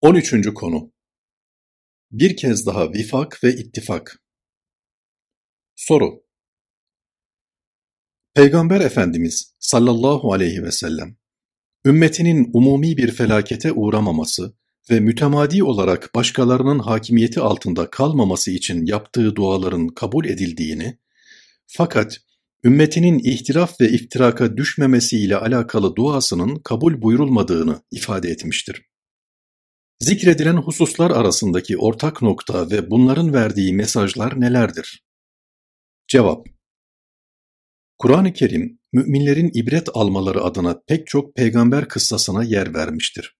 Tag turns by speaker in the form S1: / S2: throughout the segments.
S1: 13. konu Bir kez daha vifak ve ittifak Soru Peygamber Efendimiz sallallahu aleyhi ve sellem, ümmetinin umumi bir felakete uğramaması ve mütemadi olarak başkalarının hakimiyeti altında kalmaması için yaptığı duaların kabul edildiğini, fakat ümmetinin ihtilaf ve iftiraka düşmemesiyle alakalı duasının kabul buyurulmadığını ifade etmiştir. Zikredilen hususlar arasındaki ortak nokta ve bunların verdiği mesajlar nelerdir? Cevap Kur'an-ı Kerim, müminlerin ibret almaları adına pek çok peygamber kıssasına yer vermiştir.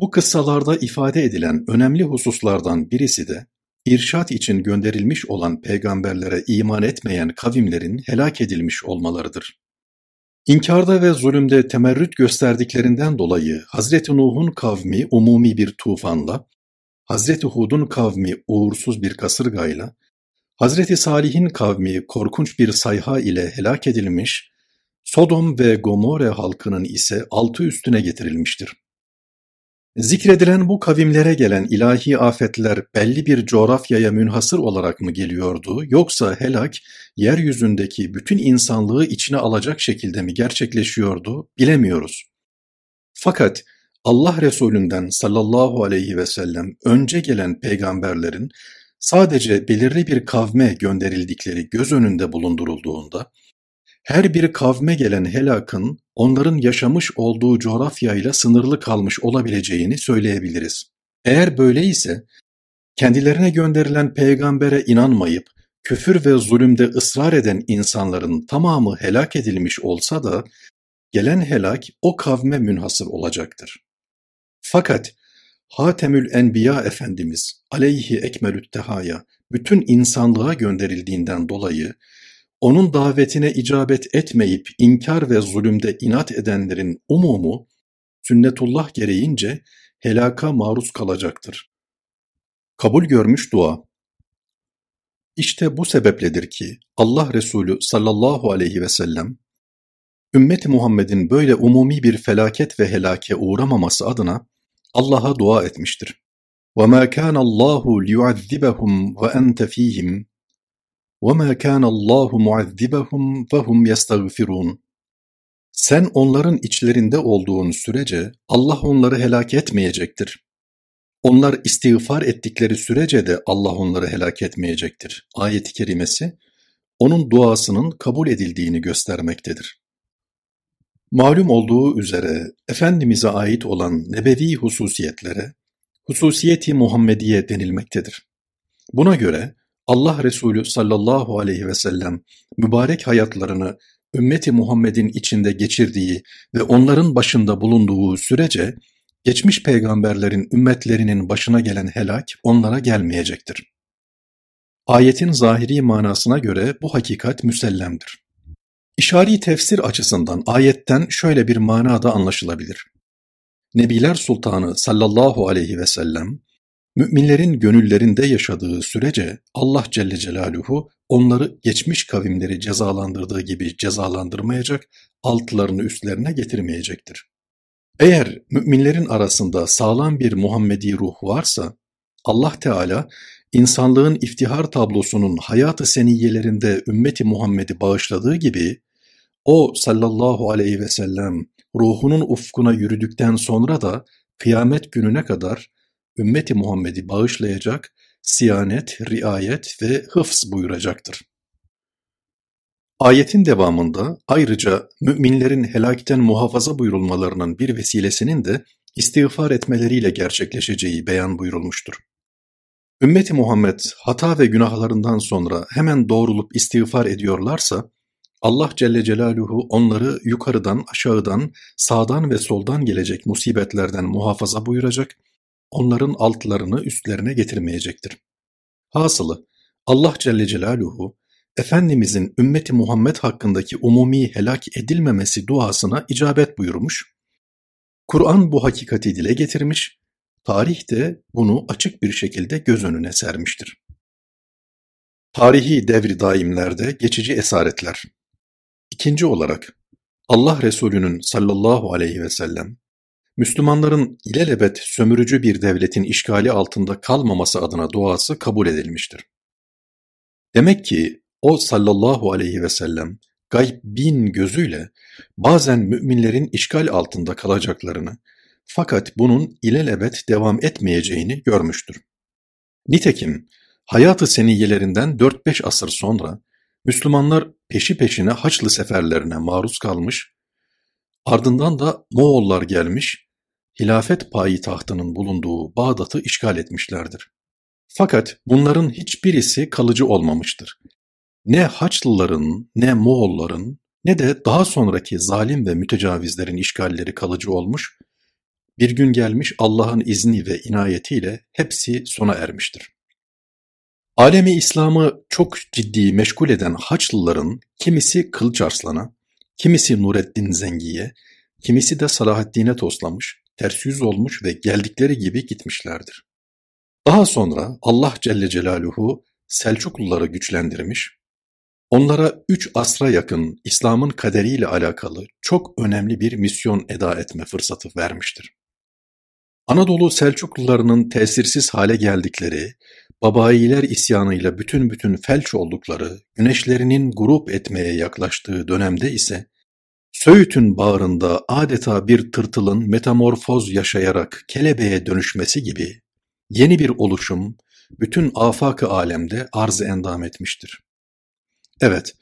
S1: Bu kıssalarda ifade edilen önemli hususlardan birisi de, irşat için gönderilmiş olan peygamberlere iman etmeyen kavimlerin helak edilmiş olmalarıdır. İnkarda ve zulümde temerrüt gösterdiklerinden dolayı Hazreti Nuh'un kavmi umumi bir tufanla, Hazreti Hud'un kavmi uğursuz bir kasırgayla, Hazreti Salih'in kavmi korkunç bir sayha ile helak edilmiş, Sodom ve Gomorre halkının ise altı üstüne getirilmiştir. Zikredilen bu kavimlere gelen ilahi afetler belli bir coğrafyaya münhasır olarak mı geliyordu yoksa helak yeryüzündeki bütün insanlığı içine alacak şekilde mi gerçekleşiyordu bilemiyoruz. Fakat Allah Resulünden sallallahu aleyhi ve sellem önce gelen peygamberlerin sadece belirli bir kavme gönderildikleri göz önünde bulundurulduğunda her bir kavme gelen helakın onların yaşamış olduğu coğrafyayla sınırlı kalmış olabileceğini söyleyebiliriz. Eğer böyleyse, kendilerine gönderilen peygambere inanmayıp küfür ve zulümde ısrar eden insanların tamamı helak edilmiş olsa da gelen helak o kavme münhasır olacaktır. Fakat Hatemül Enbiya Efendimiz aleyhi ekmelüttehaya bütün insanlığa gönderildiğinden dolayı onun davetine icabet etmeyip inkâr ve zulümde inat edenlerin umumu sünnetullah gereğince helaka maruz kalacaktır. Kabul görmüş dua İşte bu sebepledir ki Allah Resulü sallallahu aleyhi ve sellem ümmeti Muhammed'in böyle umumi bir felaket ve helake uğramaması adına Allah'a dua etmiştir. وَمَا كَانَ اللّٰهُ لِيُعَذِّبَهُمْ وَاَنْتَ ف۪يهِمْ وَمَا كَانَ اللّٰهُ مُعَذِّبَهُمْ فَهُمْ يَسْتَغْفِرُونَ Sen onların içlerinde olduğun sürece Allah onları helak etmeyecektir. Onlar istiğfar ettikleri sürece de Allah onları helak etmeyecektir. Ayet-i kerimesi onun duasının kabul edildiğini göstermektedir. Malum olduğu üzere Efendimiz'e ait olan nebevi hususiyetlere hususiyeti Muhammediye denilmektedir. Buna göre Allah Resulü sallallahu aleyhi ve sellem mübarek hayatlarını ümmeti Muhammed'in içinde geçirdiği ve onların başında bulunduğu sürece geçmiş peygamberlerin ümmetlerinin başına gelen helak onlara gelmeyecektir. Ayetin zahiri manasına göre bu hakikat müsellemdir. İşari tefsir açısından ayetten şöyle bir mana da anlaşılabilir. Nebiler Sultanı sallallahu aleyhi ve sellem Müminlerin gönüllerinde yaşadığı sürece Allah Celle Celaluhu onları geçmiş kavimleri cezalandırdığı gibi cezalandırmayacak, altlarını üstlerine getirmeyecektir. Eğer müminlerin arasında sağlam bir Muhammedi ruh varsa, Allah Teala insanlığın iftihar tablosunun hayatı seniyyelerinde ümmeti Muhammed'i bağışladığı gibi, o sallallahu aleyhi ve sellem ruhunun ufkuna yürüdükten sonra da kıyamet gününe kadar ümmeti Muhammed'i bağışlayacak, siyanet, riayet ve hıfz buyuracaktır. Ayetin devamında ayrıca müminlerin helakten muhafaza buyurulmalarının bir vesilesinin de istiğfar etmeleriyle gerçekleşeceği beyan buyurulmuştur. Ümmeti Muhammed hata ve günahlarından sonra hemen doğrulup istiğfar ediyorlarsa, Allah Celle Celaluhu onları yukarıdan, aşağıdan, sağdan ve soldan gelecek musibetlerden muhafaza buyuracak onların altlarını üstlerine getirmeyecektir. Hasılı Allah Celle Celaluhu Efendimizin ümmeti Muhammed hakkındaki umumi helak edilmemesi duasına icabet buyurmuş, Kur'an bu hakikati dile getirmiş, tarih de bunu açık bir şekilde göz önüne sermiştir. Tarihi devri daimlerde geçici esaretler. İkinci olarak Allah Resulü'nün sallallahu aleyhi ve sellem Müslümanların ilelebet sömürücü bir devletin işgali altında kalmaması adına duası kabul edilmiştir. Demek ki o sallallahu aleyhi ve sellem gaybin gözüyle bazen müminlerin işgal altında kalacaklarını fakat bunun ilelebet devam etmeyeceğini görmüştür. Nitekim hayatı seniyelerinden 4-5 asır sonra Müslümanlar peşi peşine Haçlı seferlerine maruz kalmış, ardından da Moğollar gelmiş, hilafet payitahtının bulunduğu Bağdat'ı işgal etmişlerdir. Fakat bunların hiçbirisi kalıcı olmamıştır. Ne Haçlıların, ne Moğolların, ne de daha sonraki zalim ve mütecavizlerin işgalleri kalıcı olmuş, bir gün gelmiş Allah'ın izni ve inayetiyle hepsi sona ermiştir. Alemi İslam'ı çok ciddi meşgul eden Haçlıların kimisi Kılıç Arslan'a, kimisi Nureddin Zengi'ye, kimisi de Salahaddin'e toslamış, ters yüz olmuş ve geldikleri gibi gitmişlerdir. Daha sonra Allah Celle Celaluhu Selçukluları güçlendirmiş, onlara üç asra yakın İslam'ın kaderiyle alakalı çok önemli bir misyon eda etme fırsatı vermiştir. Anadolu Selçuklularının tesirsiz hale geldikleri, Babayiler isyanıyla bütün bütün felç oldukları, güneşlerinin grup etmeye yaklaştığı dönemde ise, Söğüt'ün bağrında adeta bir tırtılın metamorfoz yaşayarak kelebeğe dönüşmesi gibi yeni bir oluşum bütün afak-ı alemde arz endam etmiştir. Evet,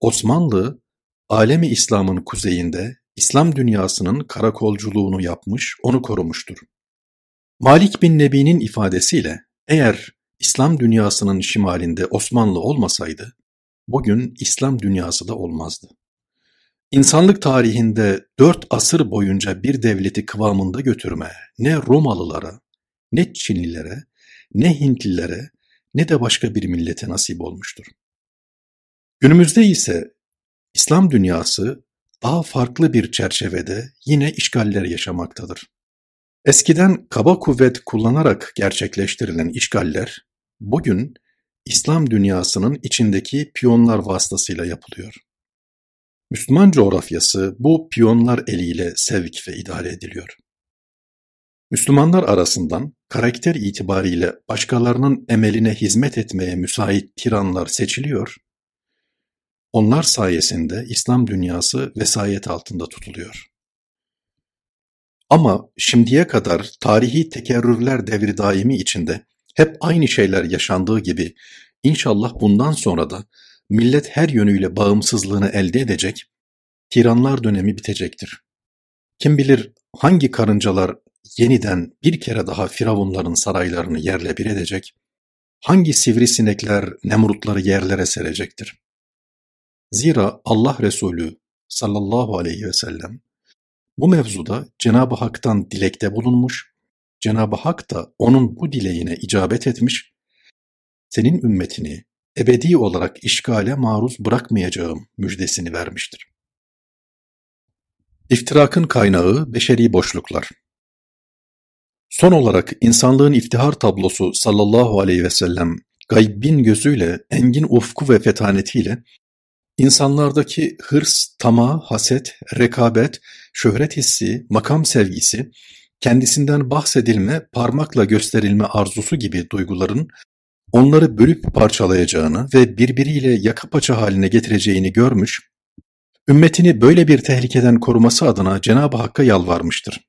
S1: Osmanlı, alemi İslam'ın kuzeyinde İslam dünyasının karakolculuğunu yapmış, onu korumuştur. Malik bin Nebi'nin ifadesiyle eğer İslam dünyasının şimalinde Osmanlı olmasaydı, bugün İslam dünyası da olmazdı. İnsanlık tarihinde dört asır boyunca bir devleti kıvamında götürme ne Romalılara, ne Çinlilere, ne Hintlilere, ne de başka bir millete nasip olmuştur. Günümüzde ise İslam dünyası daha farklı bir çerçevede yine işgaller yaşamaktadır. Eskiden kaba kuvvet kullanarak gerçekleştirilen işgaller, bugün İslam dünyasının içindeki piyonlar vasıtasıyla yapılıyor. Müslüman coğrafyası bu piyonlar eliyle sevk ve idare ediliyor. Müslümanlar arasından karakter itibariyle başkalarının emeline hizmet etmeye müsait tiranlar seçiliyor, onlar sayesinde İslam dünyası vesayet altında tutuluyor. Ama şimdiye kadar tarihi tekerrürler devri daimi içinde hep aynı şeyler yaşandığı gibi inşallah bundan sonra da millet her yönüyle bağımsızlığını elde edecek, tiranlar dönemi bitecektir. Kim bilir hangi karıncalar yeniden bir kere daha firavunların saraylarını yerle bir edecek, hangi sivrisinekler nemrutları yerlere serecektir. Zira Allah Resulü sallallahu aleyhi ve sellem bu mevzuda Cenab-ı Hak'tan dilekte bulunmuş, Cenab-ı Hak da onun bu dileğine icabet etmiş, senin ümmetini ebedi olarak işgale maruz bırakmayacağım müjdesini vermiştir. İftirakın kaynağı beşeri boşluklar. Son olarak insanlığın iftihar tablosu sallallahu aleyhi ve sellem gaybin gözüyle, engin ufku ve fetanetiyle İnsanlardaki hırs, tamah, haset, rekabet, şöhret hissi, makam sevgisi, kendisinden bahsedilme, parmakla gösterilme arzusu gibi duyguların onları bölüp parçalayacağını ve birbiriyle yaka paça haline getireceğini görmüş, ümmetini böyle bir tehlikeden koruması adına Cenab-ı Hakk'a yalvarmıştır.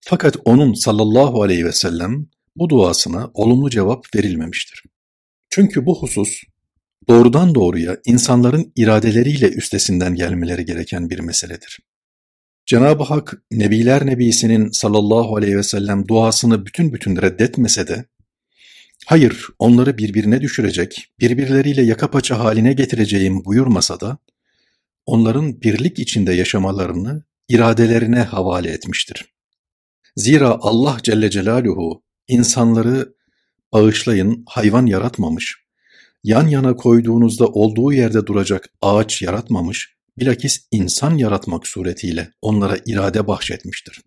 S1: Fakat onun sallallahu aleyhi ve sellem bu duasına olumlu cevap verilmemiştir. Çünkü bu husus doğrudan doğruya insanların iradeleriyle üstesinden gelmeleri gereken bir meseledir. Cenab-ı Hak Nebiler Nebisi'nin sallallahu aleyhi ve sellem duasını bütün bütün reddetmese de, hayır onları birbirine düşürecek, birbirleriyle yaka paça haline getireceğim buyurmasa da, onların birlik içinde yaşamalarını iradelerine havale etmiştir. Zira Allah Celle Celaluhu insanları bağışlayın hayvan yaratmamış, yan yana koyduğunuzda olduğu yerde duracak ağaç yaratmamış, bilakis insan yaratmak suretiyle onlara irade bahşetmiştir.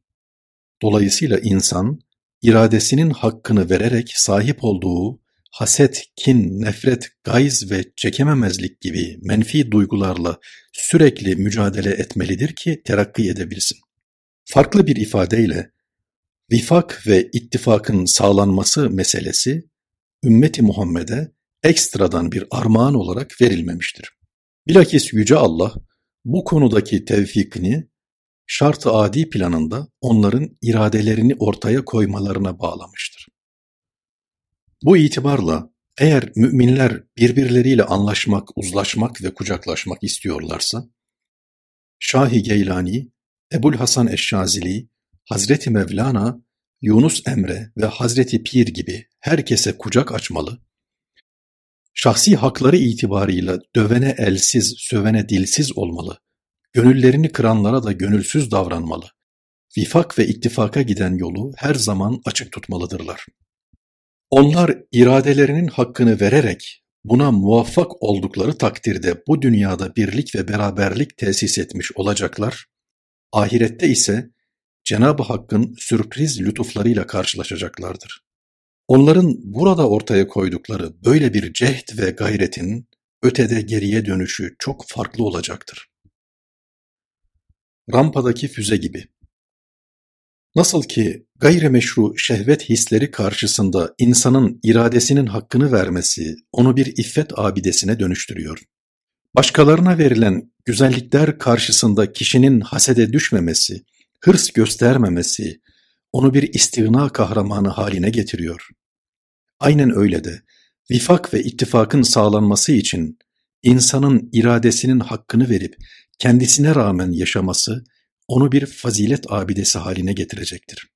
S1: Dolayısıyla insan, iradesinin hakkını vererek sahip olduğu haset, kin, nefret, gayz ve çekememezlik gibi menfi duygularla sürekli mücadele etmelidir ki terakki edebilsin. Farklı bir ifadeyle, vifak ve ittifakın sağlanması meselesi, ümmeti Muhammed'e ekstradan bir armağan olarak verilmemiştir. Bilakis Yüce Allah, bu konudaki tevfikini, şart-ı adi planında onların iradelerini ortaya koymalarına bağlamıştır. Bu itibarla eğer müminler birbirleriyle anlaşmak, uzlaşmak ve kucaklaşmak istiyorlarsa, Şahi Geylani, Ebul Hasan Eşşazili, Hazreti Mevlana, Yunus Emre ve Hazreti Pir gibi herkese kucak açmalı, şahsi hakları itibarıyla dövene elsiz, sövene dilsiz olmalı, gönüllerini kıranlara da gönülsüz davranmalı, vifak ve ittifaka giden yolu her zaman açık tutmalıdırlar. Onlar iradelerinin hakkını vererek buna muvaffak oldukları takdirde bu dünyada birlik ve beraberlik tesis etmiş olacaklar, ahirette ise Cenab-ı Hakk'ın sürpriz lütuflarıyla karşılaşacaklardır. Onların burada ortaya koydukları böyle bir cehd ve gayretin ötede geriye dönüşü çok farklı olacaktır. Rampadaki füze gibi. Nasıl ki gayrimeşru şehvet hisleri karşısında insanın iradesinin hakkını vermesi onu bir iffet abidesine dönüştürüyor. Başkalarına verilen güzellikler karşısında kişinin hasede düşmemesi, hırs göstermemesi onu bir istigna kahramanı haline getiriyor. Aynen öyle de vifak ve ittifakın sağlanması için insanın iradesinin hakkını verip kendisine rağmen yaşaması onu bir fazilet abidesi haline getirecektir.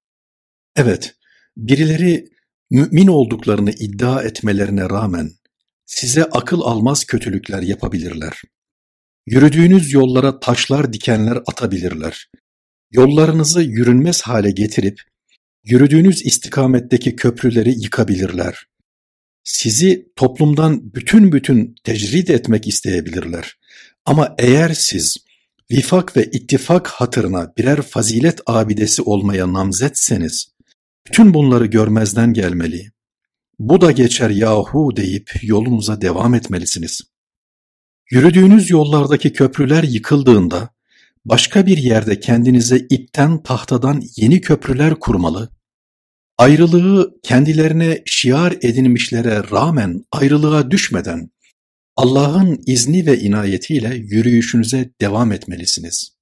S1: Evet, birileri mümin olduklarını iddia etmelerine rağmen size akıl almaz kötülükler yapabilirler. Yürüdüğünüz yollara taşlar dikenler atabilirler. Yollarınızı yürünmez hale getirip yürüdüğünüz istikametteki köprüleri yıkabilirler. Sizi toplumdan bütün bütün tecrid etmek isteyebilirler. Ama eğer siz vifak ve ittifak hatırına birer fazilet abidesi olmaya namzetseniz, bütün bunları görmezden gelmeli. Bu da geçer yahu deyip yolunuza devam etmelisiniz. Yürüdüğünüz yollardaki köprüler yıkıldığında, başka bir yerde kendinize ipten tahtadan yeni köprüler kurmalı, ayrılığı kendilerine şiar edinmişlere rağmen ayrılığa düşmeden, Allah'ın izni ve inayetiyle yürüyüşünüze devam etmelisiniz.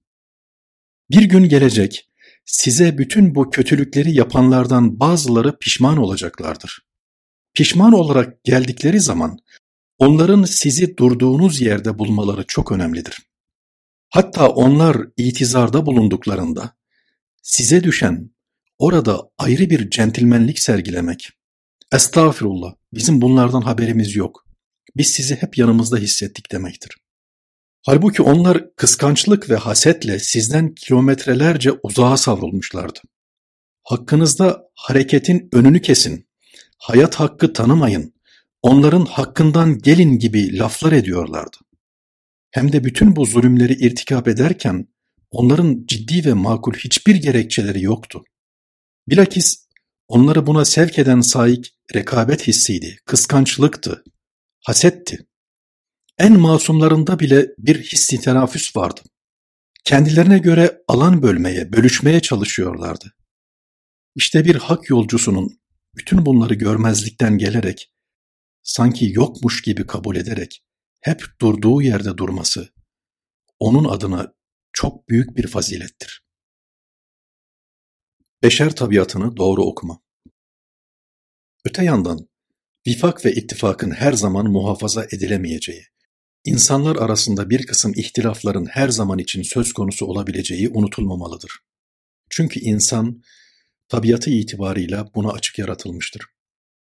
S1: Bir gün gelecek, size bütün bu kötülükleri yapanlardan bazıları pişman olacaklardır. Pişman olarak geldikleri zaman onların sizi durduğunuz yerde bulmaları çok önemlidir. Hatta onlar itizarda bulunduklarında size düşen orada ayrı bir centilmenlik sergilemek. Estağfirullah, bizim bunlardan haberimiz yok. Biz sizi hep yanımızda hissettik demektir. Halbuki onlar kıskançlık ve hasetle sizden kilometrelerce uzağa savrulmuşlardı. Hakkınızda hareketin önünü kesin, hayat hakkı tanımayın, onların hakkından gelin gibi laflar ediyorlardı. Hem de bütün bu zulümleri irtikap ederken onların ciddi ve makul hiçbir gerekçeleri yoktu. Bilakis onları buna sevk eden saik rekabet hissiydi, kıskançlıktı, hasetti. En masumlarında bile bir hissi tenaffüs vardı. Kendilerine göre alan bölmeye, bölüşmeye çalışıyorlardı. İşte bir hak yolcusunun bütün bunları görmezlikten gelerek, sanki yokmuş gibi kabul ederek, hep durduğu yerde durması, onun adına çok büyük bir fazilettir. Beşer tabiatını doğru okuma. Öte yandan, vifak ve ittifakın her zaman muhafaza edilemeyeceği, insanlar arasında bir kısım ihtilafların her zaman için söz konusu olabileceği unutulmamalıdır. Çünkü insan, tabiatı itibarıyla buna açık yaratılmıştır.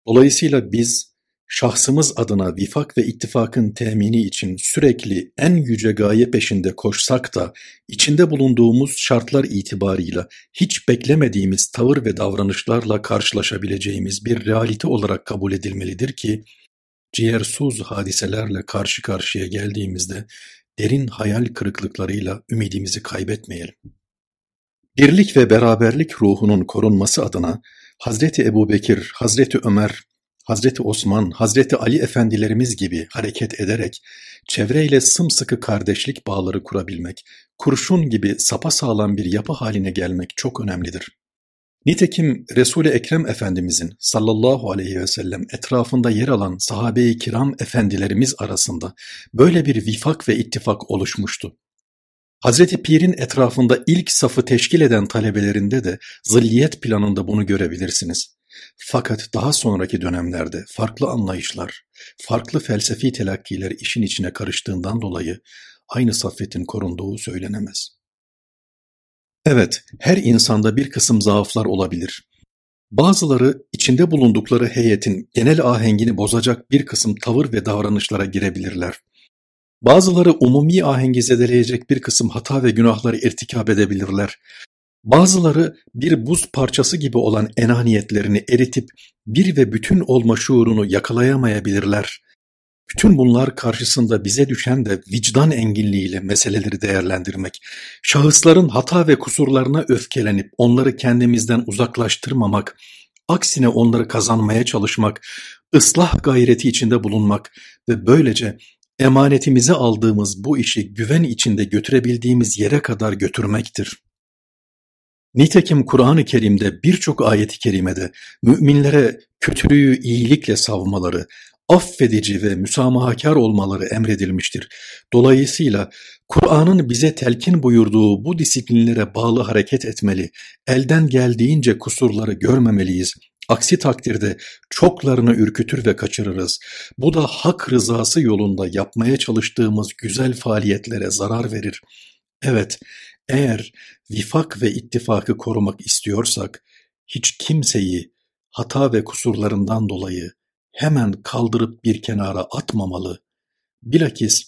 S1: Dolayısıyla biz, şahsımız adına vifak ve ittifakın temini için sürekli en yüce gaye peşinde koşsak da içinde bulunduğumuz şartlar itibarıyla hiç beklemediğimiz tavır ve davranışlarla karşılaşabileceğimiz bir realite olarak kabul edilmelidir ki ciğersuz hadiselerle karşı karşıya geldiğimizde derin hayal kırıklıklarıyla ümidimizi kaybetmeyelim. Birlik ve beraberlik ruhunun korunması adına Hazreti Ebubekir, Hazreti Ömer, Hazreti Osman, Hazreti Ali efendilerimiz gibi hareket ederek çevreyle sımsıkı kardeşlik bağları kurabilmek, kurşun gibi sapasağlam bir yapı haline gelmek çok önemlidir. Nitekim Resul-i Ekrem Efendimizin sallallahu aleyhi ve sellem etrafında yer alan sahabe-i kiram efendilerimiz arasında böyle bir vifak ve ittifak oluşmuştu. Hazreti Pir'in etrafında ilk safı teşkil eden talebelerinde de zilliyet planında bunu görebilirsiniz. Fakat daha sonraki dönemlerde farklı anlayışlar, farklı felsefi telakkiler işin içine karıştığından dolayı aynı saffetin korunduğu söylenemez. Evet, her insanda bir kısım zaaflar olabilir. Bazıları içinde bulundukları heyetin genel ahengini bozacak bir kısım tavır ve davranışlara girebilirler. Bazıları umumi ahengi zedeleyecek bir kısım hata ve günahları irtikab edebilirler. Bazıları bir buz parçası gibi olan enaniyetlerini eritip bir ve bütün olma şuurunu yakalayamayabilirler. Bütün bunlar karşısında bize düşen de vicdan enginliğiyle meseleleri değerlendirmek, şahısların hata ve kusurlarına öfkelenip onları kendimizden uzaklaştırmamak, aksine onları kazanmaya çalışmak, ıslah gayreti içinde bulunmak ve böylece emanetimize aldığımız bu işi güven içinde götürebildiğimiz yere kadar götürmektir. Nitekim Kur'an-ı Kerim'de birçok ayet-i kerimede müminlere kötülüğü iyilikle savmaları, affedici ve müsamahakar olmaları emredilmiştir. Dolayısıyla Kur'an'ın bize telkin buyurduğu bu disiplinlere bağlı hareket etmeli, elden geldiğince kusurları görmemeliyiz. Aksi takdirde çoklarını ürkütür ve kaçırırız. Bu da hak rızası yolunda yapmaya çalıştığımız güzel faaliyetlere zarar verir. Evet, eğer vifak ve ittifakı korumak istiyorsak, hiç kimseyi hata ve kusurlarından dolayı hemen kaldırıp bir kenara atmamalı, bilakis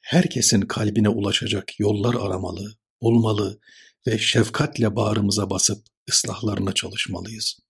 S1: herkesin kalbine ulaşacak yollar aramalı, bulmalı ve şefkatle bağrımıza basıp ıslahlarına çalışmalıyız.